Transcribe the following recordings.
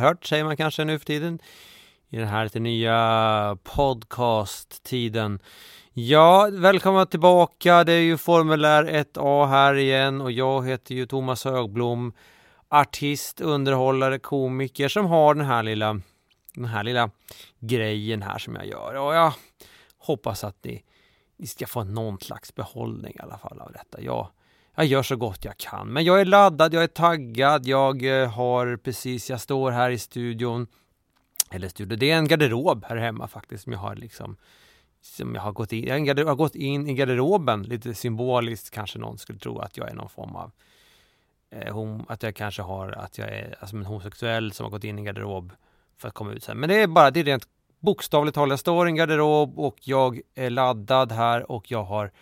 hört, säger man kanske nu för tiden. I den här lite nya podcast-tiden. Ja, välkomna tillbaka. Det är ju formulär 1A här igen och jag heter ju Thomas Högblom. Artist, underhållare, komiker som har den här lilla, den här lilla grejen här som jag gör. Och jag hoppas att ni, ni ska få någon slags behållning i alla fall av detta. Jag, jag gör så gott jag kan. Men jag är laddad, jag är taggad, jag eh, har precis, jag står här i studion. Eller studion, det är en garderob här hemma faktiskt som jag har liksom som jag har gått in, jag har gått in i garderoben lite symboliskt kanske någon skulle tro att jag är någon form av eh, hom, att jag kanske har, att jag är alltså en homosexuell som har gått in i en garderob för att komma ut sen. Men det är bara, det är rent bokstavligt talat, jag står i en garderob och jag är laddad här och jag har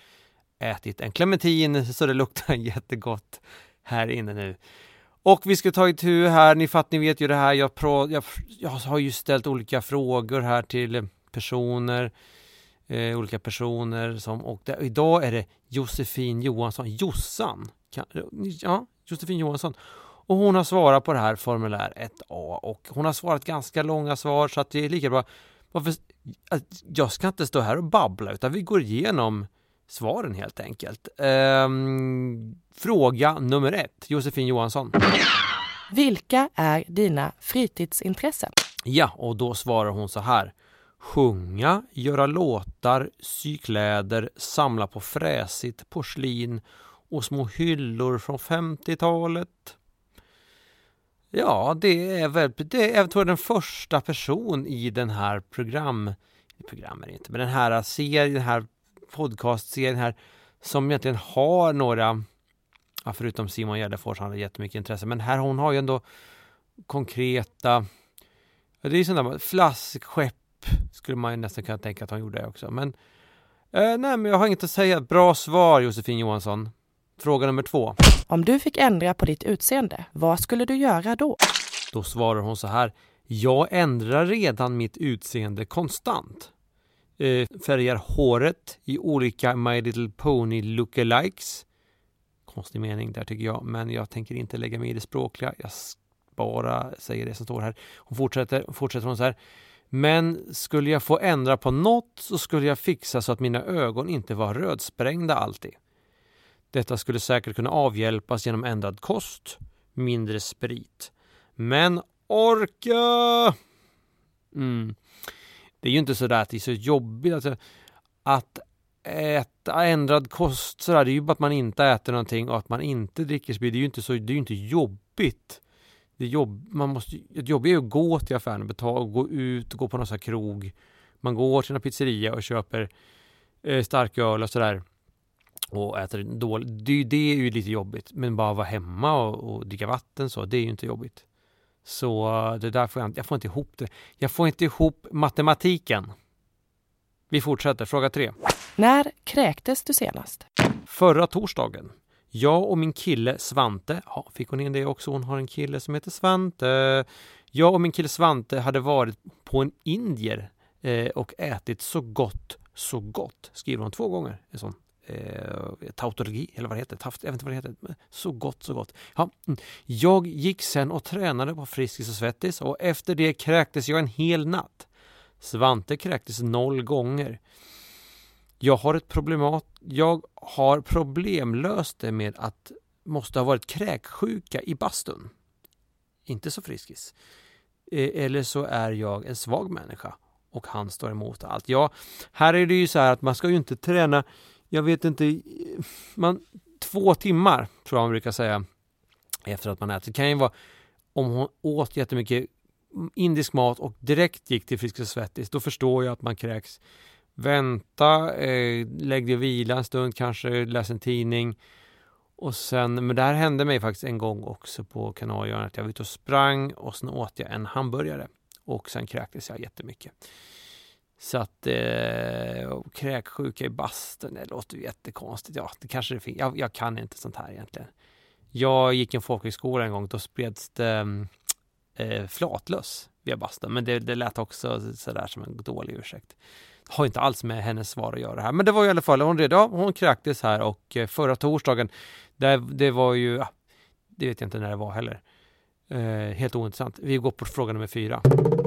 ätit en clementin så det luktar jättegott här inne nu. Och vi ska ta itu här, ni fattar, ni vet ju det här, jag, pro, jag, jag har ju ställt olika frågor här till personer, eh, olika personer som, och det, idag är det Josefin Johansson, Jossan, kan, ja, Josefin Johansson. Och hon har svarat på det här formulär 1A och hon har svarat ganska långa svar så att det är lika bra. Varför, jag ska inte stå här och babbla utan vi går igenom svaren helt enkelt. Ehm, fråga nummer ett, Josefin Johansson. Vilka är dina fritidsintressen? Ja, och då svarar hon så här. Sjunga, göra låtar, sy kläder, samla på fräsigt porslin och små hyllor från 50-talet. Ja, det är väl, det är, jag tror den första person i den här program, program är det inte, men den här serien, den här podcastserien här som egentligen har några, ja, förutom Simon Gärdenfors, han har jättemycket intresse, men här hon har ju ändå konkreta, det är ju sådana flaskskepp skulle man ju nästan kunna tänka att hon gjorde det också, men eh, nej, men jag har inget att säga. Bra svar Josefin Johansson. Fråga nummer två. Om du fick ändra på ditt utseende, vad skulle du göra då? Då svarar hon så här. Jag ändrar redan mitt utseende konstant. Eh, färgar håret i olika My Little Pony lookalikes. Konstig mening där tycker jag, men jag tänker inte lägga mig i det språkliga. Jag bara säger det som står här. Hon fortsätter, fortsätter hon så här. Men skulle jag få ändra på något så skulle jag fixa så att mina ögon inte var rödsprängda alltid. Detta skulle säkert kunna avhjälpas genom ändrad kost, mindre sprit. Men orka! Mm. Det är ju inte så där att det är så jobbigt alltså, att äta ändrad kost. sådär. Det är ju bara att man inte äter någonting och att man inte dricker sprit. Det är ju inte, så, det är inte jobbigt. Det jobb, man måste, det jobbiga är ju att gå till affären och betala, och gå ut och gå på någon sån krog. Man går till en pizzeria och köper eh, starköl och sådär och äter dåligt. Det, det är ju lite jobbigt. Men bara vara hemma och, och dricka vatten så, det är ju inte jobbigt. Så det där får jag, jag får inte ihop det. Jag får inte ihop matematiken. Vi fortsätter. Fråga tre. När kräktes du senast? Förra torsdagen. Jag och min kille Svante, ja, fick hon in det också, hon har en kille som heter Svante. Jag och min kille Svante hade varit på en indier eh, och ätit så gott, så gott. Skriver hon två gånger. En sån eh, tautologi, eller vad det heter. Taft, jag vet inte vad det heter. Så gott, så gott. Ja. Mm. Jag gick sen och tränade på Friskis och Svettis och efter det kräktes jag en hel natt. Svante kräktes noll gånger. Jag har ett problemat. Jag har problemlöst det med att måste ha varit kräksjuka i bastun. Inte så friskis. Eh, eller så är jag en svag människa och han står emot allt. Ja, här är det ju så här att man ska ju inte träna jag vet inte, man, två timmar tror jag man brukar säga efter att man ätit. Det kan ju vara om hon åt jättemycket indisk mat och direkt gick till Friskis och Svettis, då förstår jag att man kräks. Vänta, eh, lägg dig och vila en stund, kanske läs en tidning. Och sen, men det här hände mig faktiskt en gång också på Kanarieöarna, att jag var ute och sprang och sen åt jag en hamburgare och sen kräktes jag jättemycket. Så att eh, kräksjuka i bastun, det låter ju jättekonstigt. Ja, det kanske det finns. Jag, jag, kan inte sånt här egentligen. Jag gick en folkhögskola en gång, då spreds det eh, flatlöss via bastun. Men det, det lät också sådär som en dålig ursäkt. Har inte alls med hennes svar att göra här. Men det var i alla fall, hon, ja, hon kräktes här och eh, förra torsdagen, det, det var ju, ah, det vet jag inte när det var heller. Eh, helt ointressant. Vi går på fråga nummer fyra.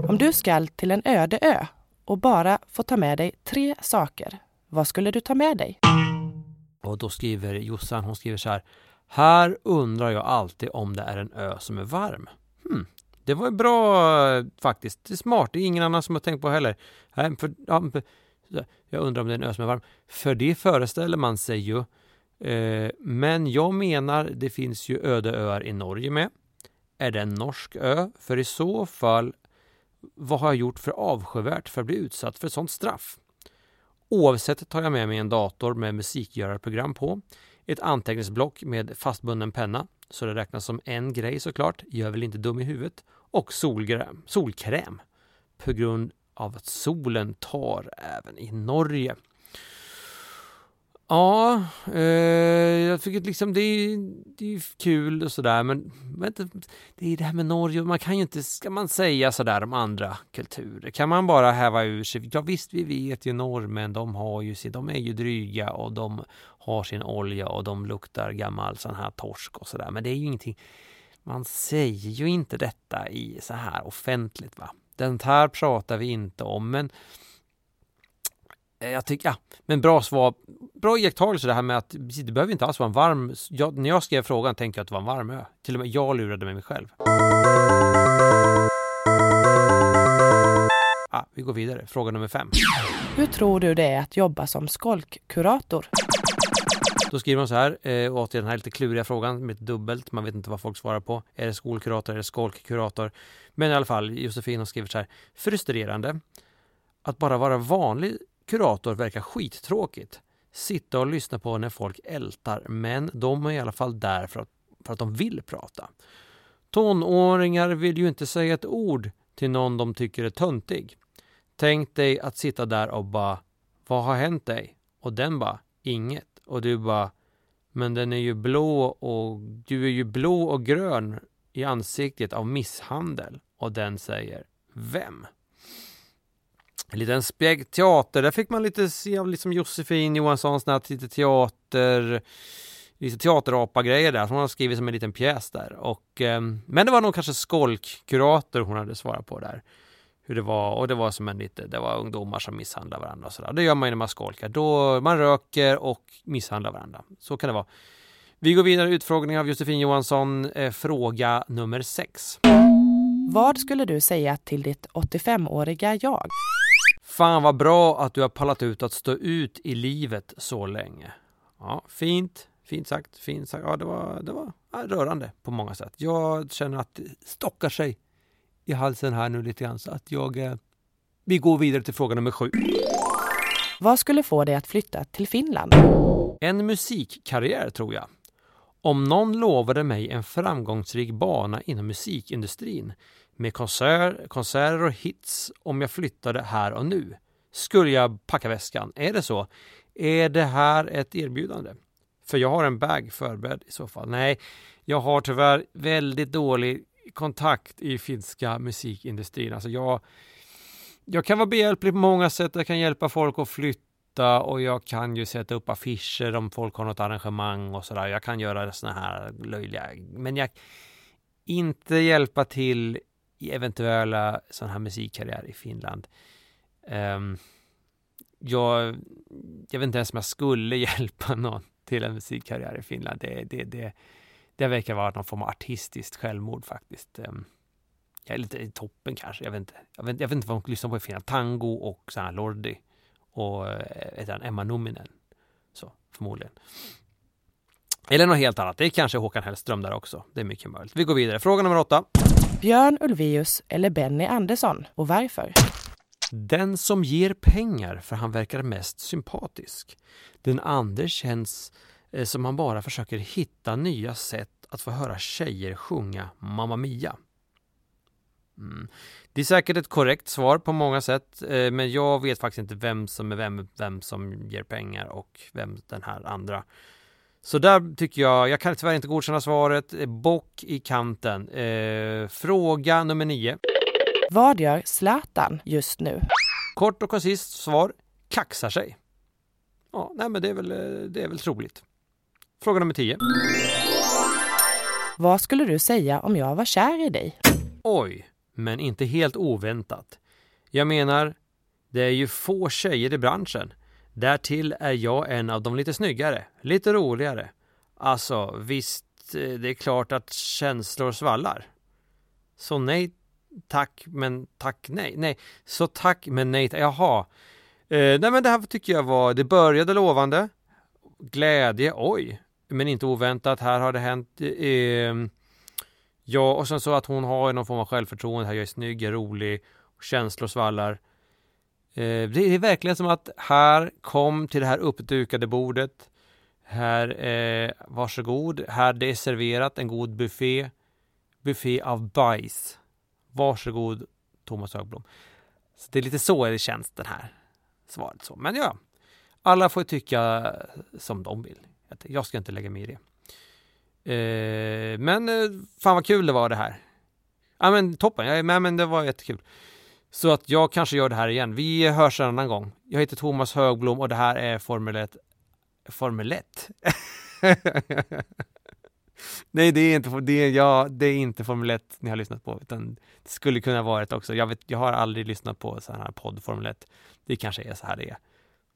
Om du skall till en öde ö och bara får ta med dig tre saker, vad skulle du ta med dig? Och då skriver Jossan, hon skriver så här. Här undrar jag alltid om det är en ö som är varm. Hmm. Det var bra faktiskt. Det är smart. Det är ingen annan som har tänkt på heller. För, jag undrar om det är en ö som är varm. För det föreställer man sig ju. Eh, men jag menar, det finns ju öde öar i Norge med. Är det en norsk ö? För i så fall, vad har jag gjort för avskyvärt för att bli utsatt för ett sådant straff? Oavsett tar jag med mig en dator med musikgörarprogram på, ett anteckningsblock med fastbunden penna, så det räknas som en grej såklart, jag är väl inte dum i huvudet, och solkräm, solkräm på grund av att solen tar även i Norge. Ja, eh, jag tycker liksom det är, det är kul och sådär men vänta, det är det här med Norge, man kan ju inte, ska man säga sådär om andra kulturer? Kan man bara häva ur sig? Ja visst, vi vet ju norrmän, de har ju sin, de är ju dryga och de har sin olja och de luktar gammal sån här torsk och sådär men det är ju ingenting, man säger ju inte detta i så här offentligt va. Den här pratar vi inte om men jag tycker, ja, men bra svar. Bra iakttagelse det här med att det behöver inte alls vara en varm, jag, när jag skrev frågan tänkte jag att det var en varm ö. Till och med jag lurade med mig själv. Ah, vi går vidare, fråga nummer fem. Hur tror du det är att jobba som skolkkurator? Då skriver man så här, eh, och till den här lite kluriga frågan med ett dubbelt, man vet inte vad folk svarar på. Är det skolkurator, är det skolkkurator? Men i alla fall, Josefin har skrivit så här, frustrerande att bara vara vanlig kurator verkar skittråkigt. Sitta och lyssna på när folk ältar, men de är i alla fall där för att, för att de vill prata. Tonåringar vill ju inte säga ett ord till någon de tycker är töntig. Tänk dig att sitta där och bara Vad har hänt dig? Och den bara Inget. Och du bara Men den är ju blå och du är ju blå och grön i ansiktet av misshandel. Och den säger Vem? En liten teater, där fick man lite se av liksom Josefin Johanssons lite teater, lite teaterapa-grejer där, som hon har skrivit som en liten pjäs där. Och, eh, men det var nog kanske skolkkurator hon hade svarat på där. Hur det var, och det var som en lite, det var ungdomar som misshandlar varandra och sådär. Det gör man ju när man skolkar, då man röker och misshandlar varandra. Så kan det vara. Vi går vidare, utfrågning av Josefin Johansson, eh, fråga nummer sex. Vad skulle du säga till ditt 85-åriga jag? Fan vad bra att du har pallat ut att stå ut i livet så länge. Ja, fint, fint sagt, fint sagt. Ja, det var, det var rörande på många sätt. Jag känner att det stockar sig i halsen här nu lite grann så att jag... Eh, vi går vidare till fråga nummer sju. Vad skulle få dig att flytta till Finland? En musikkarriär tror jag. Om någon lovade mig en framgångsrik bana inom musikindustrin med konsert, konserter och hits om jag flyttade här och nu. Skulle jag packa väskan? Är det så? Är det här ett erbjudande? För jag har en bag förberedd i så fall. Nej, jag har tyvärr väldigt dålig kontakt i finska musikindustrin. Alltså jag, jag kan vara behjälplig på många sätt. Jag kan hjälpa folk att flytta och jag kan ju sätta upp affischer om folk har något arrangemang och sådär. Jag kan göra sådana här löjliga, men jag inte hjälpa till i eventuella sådana här musikkarriär i Finland. Um, jag, jag vet inte ens om jag skulle hjälpa någon till en musikkarriär i Finland. Det, det, det, det verkar vara någon form av artistiskt självmord faktiskt. Um, jag är lite i toppen kanske. Jag vet inte, jag vet, jag vet inte vad de lyssnar på i Finland. Tango och så här Lordi och äh, Emma Numinen. Så förmodligen. Eller något helt annat. Det är kanske Håkan Hellström där också. Det är mycket möjligt. Vi går vidare. Fråga nummer åtta. Björn Ulvaeus eller Benny Andersson och varför? Den som ger pengar för han verkar mest sympatisk. Den andra känns eh, som han bara försöker hitta nya sätt att få höra tjejer sjunga Mamma Mia. Mm. Det är säkert ett korrekt svar på många sätt, eh, men jag vet faktiskt inte vem som är vem, vem som ger pengar och vem den här andra så där tycker jag, jag kan tyvärr inte godkänna svaret. Bock i kanten. Eh, fråga nummer nio. Vad gör Zlatan just nu? Kort och koncist svar. Kaxar sig. Ja, nej men det är väl, det är väl troligt. Fråga nummer tio. Vad skulle du säga om jag var kär i dig? Oj, men inte helt oväntat. Jag menar, det är ju få tjejer i branschen. Därtill är jag en av de lite snyggare, lite roligare. Alltså, visst, eh, det är klart att känslor svallar. Så nej, tack, men tack, nej. Nej, så tack, men nej, jaha. Eh, nej, men det här tycker jag var, det började lovande. Glädje, oj, men inte oväntat. Här har det hänt. Eh, ja, och sen så att hon har någon form av självförtroende. Här, jag är snygg, jag är rolig, känslor svallar. Eh, det är verkligen som att här kom till det här uppdukade bordet. Här, eh, varsågod, här det är serverat en god buffé. Buffé av bajs. Varsågod Thomas Högblom. Så det är lite så det känns den här svaret. Så. Men ja, alla får tycka som de vill. Jag ska inte lägga mig i det. Eh, men eh, fan vad kul det var det här. Ja men toppen, jag är med men det var jättekul. Så att jag kanske gör det här igen. Vi hörs en annan gång. Jag heter Thomas Högblom och det här är Formel 1. Formel 1? Nej, det är inte, det är, ja, det är inte Formel 1 ni har lyssnat på, utan det skulle kunna vara ett också. Jag, vet, jag har aldrig lyssnat på sån här podd Formel 1. Det kanske är så här det är.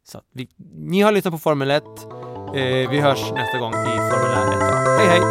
Så vi, ni har lyssnat på Formel 1. Eh, vi hörs nästa gång i Formel 1. Hej, hej!